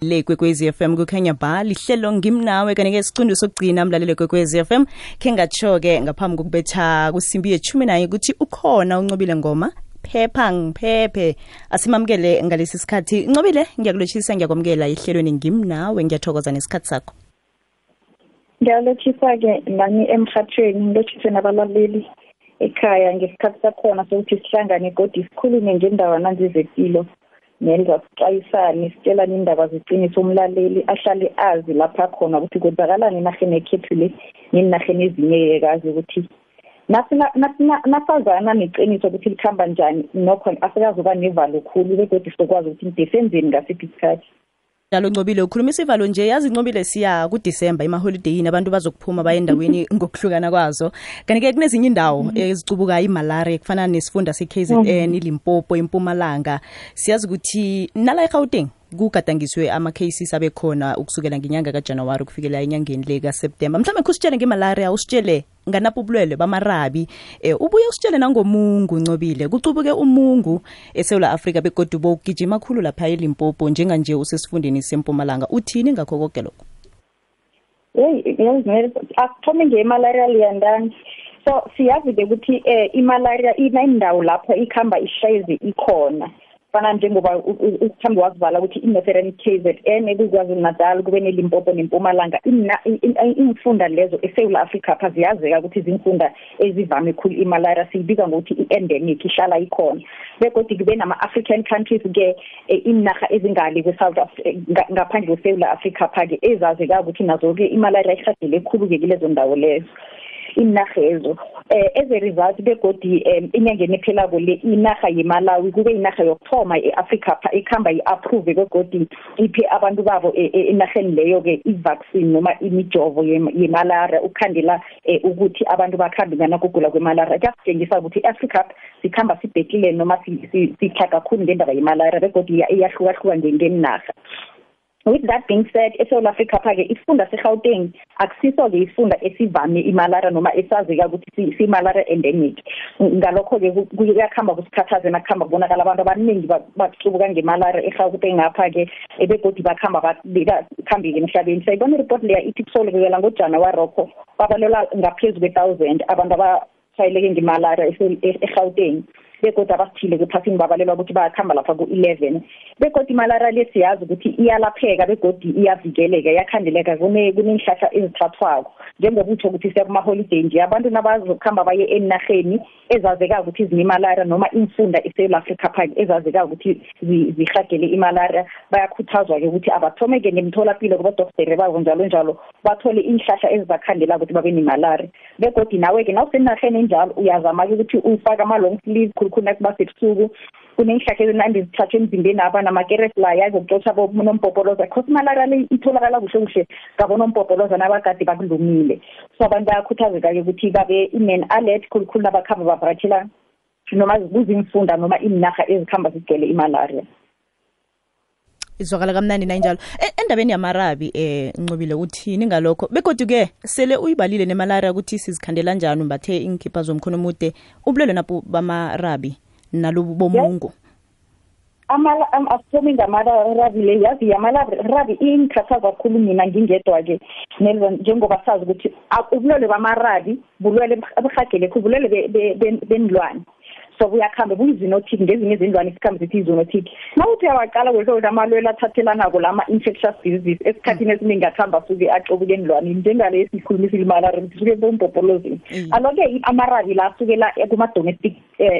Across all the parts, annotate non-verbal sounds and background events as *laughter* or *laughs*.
le kwekwezi FM kukhanya ba lihlelo ngimnawe kanike isicundo sokugcina mlalelo kwekwezi FM khe ngatsho-ke ngaphambi kokubetha kusimbi yechumi naye ukuthi ukhona uncobile ngoma phepha ngiphephe. Asimamukele ngalesi sikhathi. Ncobile ngiyakulotshisa ngiyakwamukela ehlelweni ngimnawe. Ngiyathokoza nesikhathi sakho. Ngiyalotshisa-ke nami emhathweni ngilotshise nabalaleli ekhaya ngesikhathi sakhona sokuthi sihlangane kodwa sikhulume ngendawana zezempilo nenza sixwayisane sitshelane indaba ziqiniso umlaleli ahlale azi lapha khona ukuthi kwenzakalani enarheni ekhethu le nenarheni ezinye kazi ukuthi nasazana neqiniso ukuthi likhamba njani nokho asikazuba nevalo khulu begodwa sokwazi ukuthi ndisenzeni ngasiphi isikhathi. Njalo ncobile ukhulumisa ivalo nje yazi ncobile siya kudisemba emaholideyini abantu bazokuphuma baye endaweni *laughs* ngokuhlukana kwazo. Kanti-ke kunezinye indawo ezicubuka imalaria kufana nesifunda se-kzn ilimpopo impumalanga siyazi ukuthi nala egauteng kugadangiswe ama-cases abe khona ukusukela ngenyanga kajanuwari kufikela enyangeni le kaseptemba. Mhlawumbe khusitshele ngemalaria usitshele nganapho ubulwele bamarabi eh, ubuye usitshele nangomungu ncobile. Kucubuke umungu esewula afrika begodu bowugijima khulu lapha elimpopo njenganje usesifundeni sempumalanga. Uthini ngakho koke lokho? Yeyi akuthome nge-malaria liyandani. So siyazi-ke ukuthi um imalaria inendawo lapho ikhamba ihlezi ikhona. Fana njengoba ukhambe wazivala ukuthi i-northern KZN ekukwaZulu Natal kube neLimpopo nempumalanga imfunda lezo eSouth Africa pha ziyazeka ukuthi izimfunda ezivame khulu imalaria siyibiza ngokuthi i-endemic ihlala ikhona. Begodi kube nama-african countries ke inarha ezingale kwe-south ngaphandle kweSouth Africa pha-ke ezazeka ukuthi nazo-ke imalaria ihagele khulu-ke kulezo ndawo lezo. Inarha ezo. Eh as a result begodi inyangeni ephelako le inarha yeMalawi kube inarha yokuthoma eAfrica pha ikhamba iapprove begodi iphe abantu babo enarheni leyo ke ivaccine noma imijovo yemalaria ukukhandela ukuthi abantu bakhambe ngana kugula kwemalaria kuyasitshengisa ukuthi iAfrica sikhamba sibhekile noma sihlaga kakhulu ngendaba yemalaria begodi iyahlukahluka ngenarha. With that being said eSouth Africa phake isifunda seGauteng. Akusiso ke isifunda esivame imalaria noma esazeka ukuthi simalaria endemic. Ngalokho ke kuyakhamba kusikhathaze nakuhamba kubonakala abantu abaningi bakuhlubuka ngemalaria eGauteng ngapha ke ebegodi bakhamba bakhambi ke emhlabeni. Sayibona report leya ithi kusolekela ngoJanuary rokho babalela ngaphezulu kwe1000 abantu abatshayeleke ngemalaria eGauteng. Begodwa abasithile kuphasini babalelwa ukuthi bayakhamba lapha ku-11 begodi imalaria le siyazi ukuthi iyalapheka begodi iyavikeleka iyakhandeleka kunenhlahla ezithathwako. Njengoba utsho ukuthi siya kuma-holiday nje abantu nabazokuhamba baye enarheni ezazeka ukuthi zinemalaria noma imfunda eSouth Africa phake ezazeka ukuthi zihagele imalaria bayakhuthazwa-ke ukuthi abathome-ke ngemtholapilo kubadoktere babo njalo njalo bathole inhlahla ezibakhandela ukuthi babe nemalaria. Begodi nawe-ke nawusenarheni enjalo uyazama-ke ukuthi ufake ama-long sleeve khulukhulu nakuba sebusuku. Kunenhlahla ezinandi zithathwe emzimbeni aba namakereslaya azokuxotsha bonompopoloza cause imalaria le itholakala kuhle kuhle ngabonompopoloza nabagade bakulumile so abantu bayakhuthazeka-ke ukuthi babe inen alert khulukhulu nabakhamba bavakatshela noma kuzimfunda noma iinarha ezikhamba zigcwele imalaria. Izwakala kamnandi nayinjalo. Endabeni yamarabi eh ncobile uthini ngalokho? Begodwa-ke sele uyibalile nemalaria ukuthi sizikhandela njani umbathe inkhipha zomkhono omude ubulwele napho bamarabi nalobu bomungu asithomi ngamarabi le yazi yamarabi ingikhathaza kakhulu mina ngingedwa-ke njengoba sazi ukuthi ubulwele bamarabi bulwele obuhagele khulu bulwele benilwane so buyakuhambe buyizinotic ngezinye izindlwane isikhambe zithi izinotic nawuthi uyawaqala kwehlobo amalwelo athathelanako lama-infectious diseases esikhathini esiningi akuhamba asuke axobuke endlwaneni njengale esiyikhulumisile imalaria ukuthi suke bompopolozini alo-ke amarabi la asukela kuma-domestic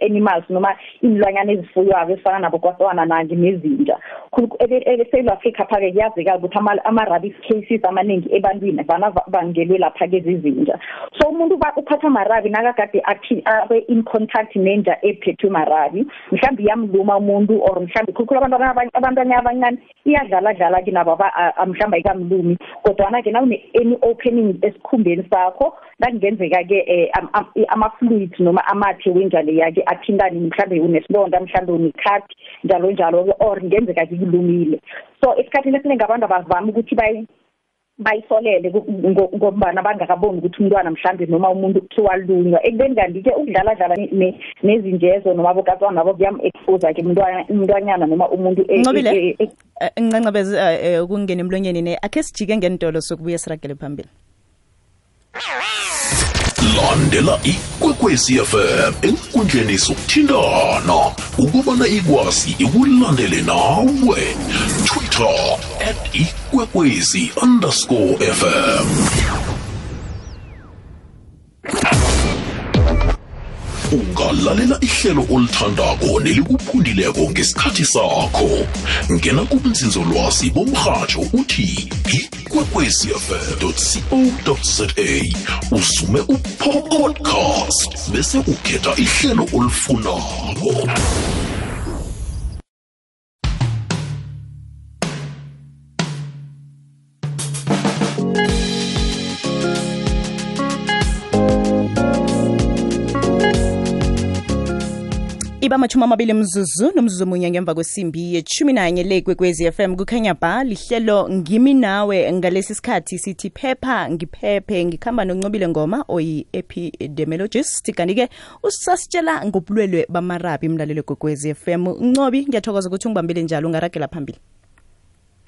animals noma iy'nlwanyana ezifuywayo ezifana nabogwaswana nange nezinja. eSouth Africa phake kuyazeka ukuthi ama-rabies cases amaningi ebantwini vana bangelwe lapha-ke zizinja. So umuntu uphatha amarabi nakagade abe in contact nenja ephethwe marabi mhlawumbe iyamluma umuntu or mhlawumbe khulukhulu abantu abantwana abancane iyadlala dlala ke nabo mhlawumbe ayikamlumi. Kodwana-ke nawune-any opening esikhumbeni sakho nakungenzeka-ke ama-fluids noma amathe wenja leya-ke athintane mhlawumbe unesilonda mhlawumbe unekhathi njalo njalo or kungenzeka-ke kulumile. So esikhathini esiningi abantu abavami ukuthi bayisolele ngobana bangakaboni ukuthi umntwana mhlambe noma umuntu kuthiwa lunywa ekubeni kanti-ke ukudlala dlala nezinjezo noma abokazwana nabo kuyam-expose ke umntwanyana noma umuntu ncobile? ngincncebeze eh, ukungena emlonyeni ne akhe sijike ngentolo sokubuya siragele phambili. Landela ikwekwezi fm enkundleni sokuthintana ukubana ikwazi ikulandele nawe. Twitter at ikwekwezi underscore fm ungalalela ihlelo olithandako nelikuphundileko ngesikhathi sakho. Ngena kubunzinzolwazi bomrhatsho uthi ikwekwecfm co za usume upodcast bese ukhetha ihlelo olifunako. Iba amachumi amabili mzuzu nomzuzu munye ngemva kwesimbi yechumi nanye le kwekwezi FM kukhanya ba lihlelo ngimi nawe ngalesi sikhathi sithi phepha ngiphephe ngikhamba noncobile ngoma oyi epidemiologist kanti-ke usasitshela ngobulwelwe bamarabi mlalelo kwekwezi FM ncobi ngiyathokoza ukuthi ungibambile njalo ungaragela phambili.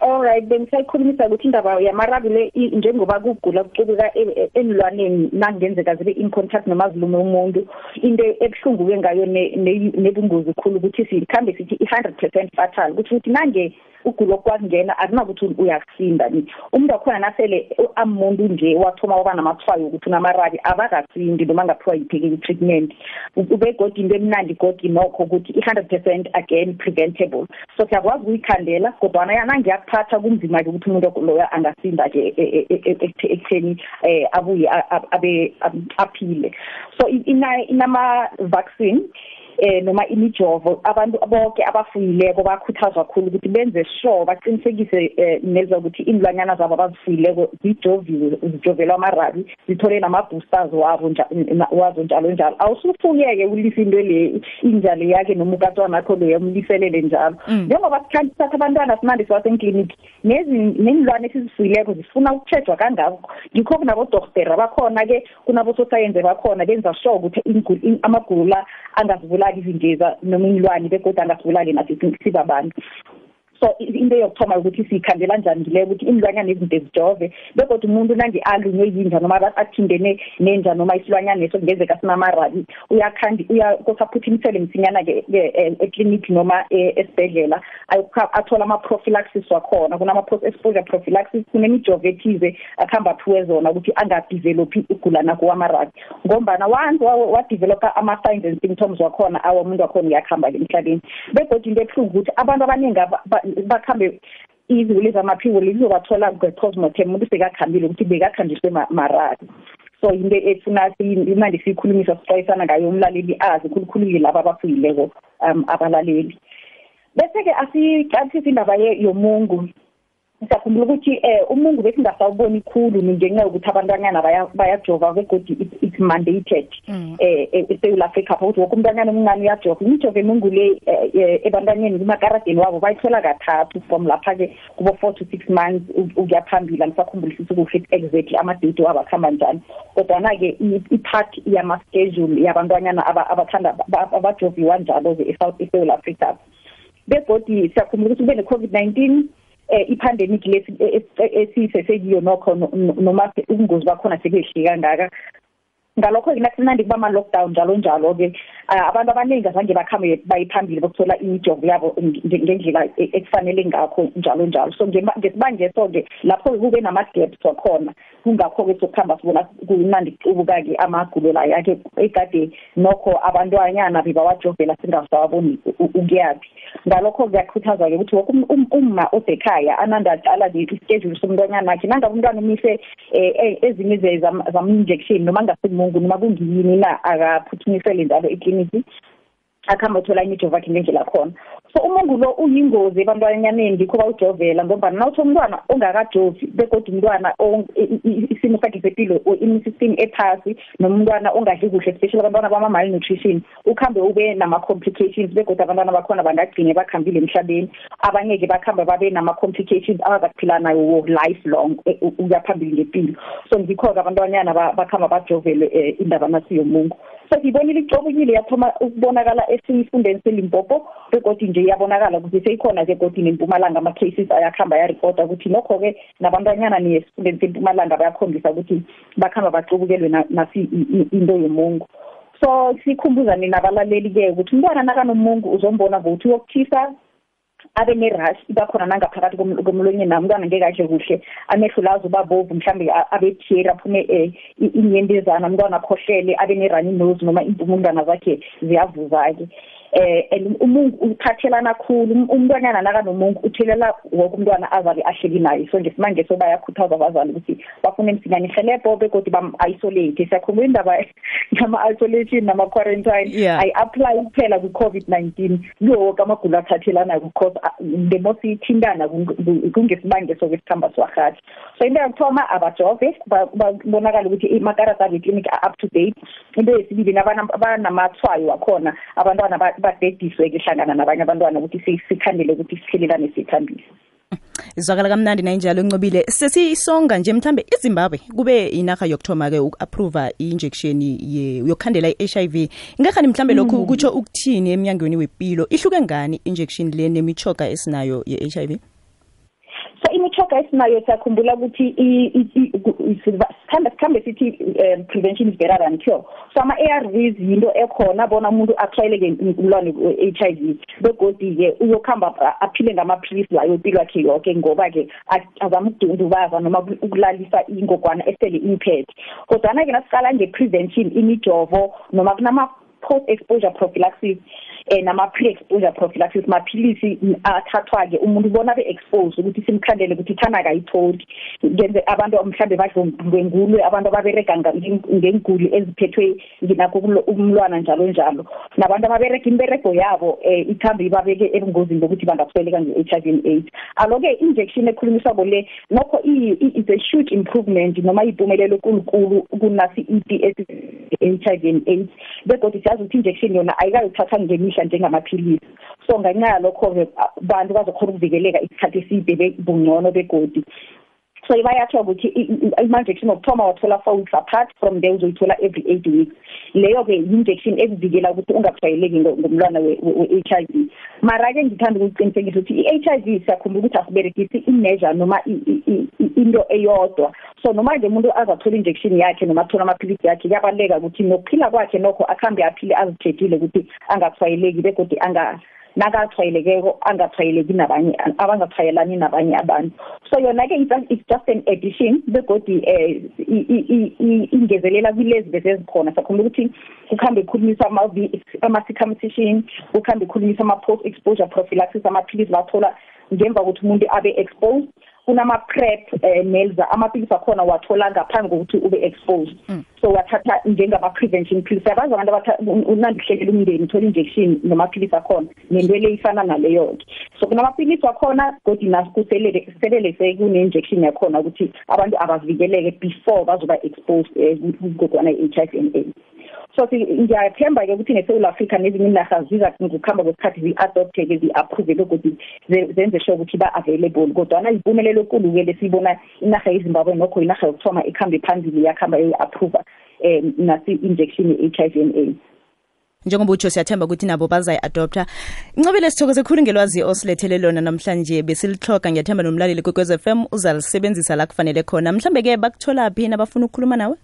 Alright bengisayikhulumisa ukuthi indaba yamarabi le i- njengoba kugula kucubuka e- e- enilwaneni nakungenzeka zibe in contact noma zilume umuntu into ebuhlungu-ke ngayo ne- ne- nebungozi khulu ukuthi sikhambe sithi i-hundred percent fatal. Ukuthi ukuthi nange ugulo kwakungena akunakuthi uyakusinda ni. Umuntu wakhona nasele u- amuntu nje wathoma waba namathwayo ukuthi unamarabi abakasindi noma ngathiwa yipheke i-treatment. Ubegodi into emnandi godi nokho ukuthi i-hundred percent again preventable. So siyakwazi ukuyikhandela kodwana yana ngiyakuphatha kunzima-ke ukuthi umuntu loyo angasinda-ke e- e- e- ekuthe- ekutheni um abuye a- a- abe am- aphile. So i- ina- inama-vaccine eh noma imijovo abantu bonke abafuyileko bakhuthazwa kakhulu ukuthi benze sure baqinisekise eh, neza ukuthi inlwanyana zabo abazifuyileko zijoviwe zijovelwa amarabi zithole nama-boosters wabo nja- na- wazo njalo njalo. Awusufuyeke ulise into le injalo yakhe noma ukatwana akho loya umliselele njalo. Njengoba sikhanti satha abantwana simande siwasenkliniki nenilwane esizifuyileko zifuna ukutshejwa kangako. Ngikho kunabodorhotera bakhona-ke kunabososayensi bakhona benza sure ukuthi ingu- in- amagulo la angazibulali izindiza noma inilwane begodwa angazibulali nathi sibabantu. So i- into yokuthoma ukuthi siyikhandela njani ngileyo ukuthi inilwanyana ezinto ezijove begodwa umuntu nange alunywe yinja noma aba- athindene nenja noma isilwanyana leso kungenzeka sinamarabi uyakhandi uyakose aphuthimisele msinyana-ke ke, eh, ekliniki noma eh, esibhedlela ayokha- athole ama-prophylaxis wakhona. Kunama-exposure prophylaxis kunemijovo ethize akuhamba aphiwe zona ukuthi angadevelophi ugula nako wamarabi ngombana once wa- wadevelopha ama-signs and symptoms wakhona awa umuntu wakhona uyakuhamba-ke emhlabeni. Begodwa into ebuhlungu ukuthi abantu abaningi aba- ba- bakhambe izulu zamaphiwo lizobathola nge-postmortem umuntu sekakhambile ukuthi bekakhanjiswe ma- marabi so into efuna siyi- imandi siyikhulumisa sixwayisana ngayo umlaleli azi khulukhulu laba abafuyileko um abalaleli. Bese-ke asicathise indaba ye- yomungu. Siyakhumbula ukuthi eh umungu besingasawuboni khulu ngenxa yokuthi abantwanyana baya- bayajova begodi it's- it's mandated eh e- eSouth Africa ukuthi woke umntwanyana omncane uyajova. Imijovo emungu le eh, eh, ebantwaneni kumakaradeni wabo bayithola kathathu from lapha-ke kubo four to six months u- ukuya phambili. Angisakhumbulisi kuhle exactly amadate wabo akuhamba njani. Kodwana-ke i- i-part yama-schedule yabantwanyana aba- abathanda ba- abajoviwa njalo-ke eSouth eSouth Africa begodi siyakhumbula ukuthi kube ne-covid-19 eh ipandemic lesi esisesekiyo nokho no- no- noma se- ubungozi bakhona sekehle kangaka. Ngalokho-ke nakumnandi kuba ama-lockdown njalo njalo-ke ah, abantu abaningi azange bakhambe bayiphambili bokuthola imijovo yabo nge- ngendlela e- ekufanele ngakho njalo njalo so ngema- ngesibangeso-ke lapho kube nama-gaps wakhona. Kungakho-ke sokuhamba sibona kumnandi kubuka-ke amagulo la. Yakhe egade nokho abantwanyana bebawajovela singasawaboni u- u- ukuyaphi. Ngalokho kuyakhuthazwa-ke ukuthi woke um- um- umma osekhaya ananda aqala ischedule somntwanyana akhe nangabe umntwana umise um ezinye ze- zam- zama-injection noma ngasemungu noma kungiyini na akaphuthumisele njalo ekliniki akuhamba uthola imijovo akhe ngendlela khona. So umungu lo uyingozi ebantwanyaneni ngikho bawujovela ngoba nawuthi umntwana ongakajovi begodwa umntwana on- i- i- isimo sakhe sepilo or immune system ephasi noma umntwana ongadli kuhle especially abantwana bama-malnutrition ukuhambe ube nama-complications begodwa abantwana bakhona bangagcine bakhambile emhlabeni. Abanye-ke bakhambe babe nama-complications abazakuphila nayo life long eh, u- ukuya phambili ngempilo. So ngikho-ke abantwanyana ba- bakhamba bajovele um indaba nasiyomungu so ngibonile icobukile yathoma ukubonakala esifundeni selimpopo begodwa nje iyabonakala ukuthi seyikhona-ke egodini empumalanga ama-cases ayakuhamba yaripota ukuthi nokho-ke nabantwanyana nesifundeni sempumalanga bayakhombisa ukuthi bakuhamba bacobukelwe nasi into yomungu. So sikhumbuzane nabalaleli-ke ukuthi umntwana nakanomungu uzombona ngokuthi uyokuthisa abe ne-rush iba khona nangaphakathi komlonyeni na umntwana ngeke adle kuhle. Amehlo la azobabovu mhlawumbe abe teary aphume um inyembezana. Umntwana akhohlele abe ne-runny nose noma impumundana zakhe ziyavuza-ke. Eh and umungu uphathelana kakhulu umntwana nakanomungu uthelela wonke umntwana azabe ahleli naye. So ngesimanje so bayakhuthaza abazali ukuthi bafune msinyane ihelebho begodi bam-isolate siyakhumbula indaba nama-isolation nama-quarantine ayi-apply kuphela kwi-covid-19 kuwo woke amagulo athathelanayo because the more siyithintana kungesibange sokwesihamba siwarhathi so into yokuthoma abajove babonakala ukuthi imakarata abo eclinic a-up to date. Into yesibili banamathwayo wakhona abantwana badediswe-ke hlangana nabanye abantwana ukuthi sikhandele ukuthi sithelelane sithambise izwakala kamnandi nayinjalo encobile sesisonga nje mhlambe izimbabwe. Kube inarha yokuthoma-ke uku-approva i-injection yokukhandela i-HIV ingakhani mhlambe lokhu kutsho ukuthini emnyangweni wempilo ihluke ngani injection le nemichoga esinayo ye-HIV so imithoga esinayo siyakhumbula ukuthi sikhambe sikhambe sithi um prevention is better than cure. So ama-ARVs yinto ekhona bona umuntu atshwayeleke umlwane we-HIV begodi-ke uyokuhamba aphile ngamaphilisi layo impilo yakhe yoke ngoba-ke azama ukudundubaza noma ukulalisa ingogwana esele imphethe. Kodwana-ke nasiqala nge-prevention imijovo noma kunama post exposure prophylaxis eh nama pre exposure prophylaxis maphilisi athathwa ke umuntu ubona be exposed ukuthi simkhandele ukuthi thana kayitholi ngenze abantu mhlambe badlo ngengulwe abantu ababereka ngenguli eziphethwe nginakho umlwana njalo njalo. Nabantu ababereka imberego yabo eh ithambe ibabeke ebungozini bokuthi bangatholeka nge-HIV and AIDS. Aloke injection ekhulumiswako le nokho is a huge improvement noma iphumelelo kulunkulu kunasi EPS HIV and AIDS begodwa siyazi ukuthi injection yona ayikayithatha ngemihla njengamaphilisi. So ngenxa yalokho-ke bantu bazokhona ukuvikeleka isikhathi eside bungcono begodi. So bayatsho ukuthi i-injection okuthoma wathola four weeks apart from there uzoyithola every eight weeks leyo-ke i-injection ekuvikela ukuthi ungajwayeleki ngomlwana we-h i v. Mara-ke ngithanda ukuqinisekisa ukuthi i-h i v siyakhumbula ukuthi asiberegisi i-measure noma into eyodwa. So noma nje umuntu azathola injection yakhe noma athola amaphilisi yakhe kuyabaluleka ukuthi nokuphila kwakhe nokho akhambe aphile azitshekile ukuthi angathwayeleki begodi anga nakathwayelekeko angathwayeleki nabanye abangathwayelani nabanye abantu. So yona-ke it's just an addition begodi um ingezelela kwilezi bese ezikhona. Sakhumbula ukuthi kuhambe kukhulunyiswa ama-circumcision kuhambe kukhulunyiswa ama-post exposure prophylaxis amaphilisi bathola ngemva kokuthi umuntu abe exposed kunama-prep um nelza amaphilisi akhona wathola ngaphambi kokuthi ube exposed. So wathatha njengama-prevention pills. Yabazi abantu unandi kuhlelela umndeni uthola injection namaphilisi akhona nento le ifana naleyo-ke. So kunamaphilisi wakhona kodwa nakuselele sekune-injection yakhona ukuthi abantu abavikeleke before bazoba exposed um kugogwana i-h i v and aids. So ngiyathemba-ke ukuthi nesewula africa nezinye inarha ngokuhamba kwesikhathi zi-adopte-ke zi-approve begodwa zenze sure ukuthi ba-available. Kodwana yimpumelelo ekulu-ke lesiyibona inarha yezimbabwe nokho inarha yokuthoma ekuhambe phambili yakuhamba yoyi-approva um nasi-injection ye-h i v and aids. Njengoba utsho siyathemba ukuthi nabo bazayi-adopta ncobile sithokoze khulu ngelwazi osilethele lona namhlanje besilihloga ngiyathemba nomlaleli kwekwez f m uzalisebenzisa la kufanele khona. Mhlambe-ke bakuthola phi nabafuna ukukhuluma nawe?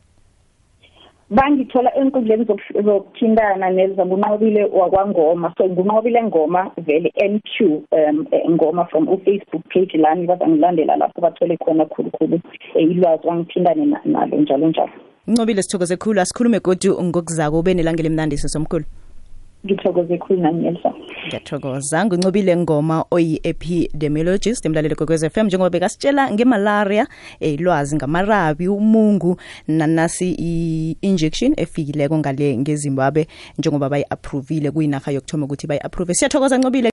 Bangithola enkundleni zokuthintana neza ngunqobile wakwangoma. So ngunqobile ngoma vele nq um ngoma from ufacebook page lami bazangilandela lapho bathole khona khulukhulu ilwazi wangithintane nalo njalo njalo. Ncobile sithokoze khulu. Asikhulume godu ngokuzako ube nelangela emnandisi somkhulu. Ngithokoze khulu naniyelsa ngiyathokoza. Nguncobile ngoma oyi-epidemiologist emlaleli kwekwez f m njengoba bekasitshela ngemalaria ilwazi ngamarabi umungu nanasi i-injection efikileko ngale ngezimbabwe njengoba bayi-approvile kuyinarha yokuthoma ukuthi bayi-approve. Siyathokoza ncobile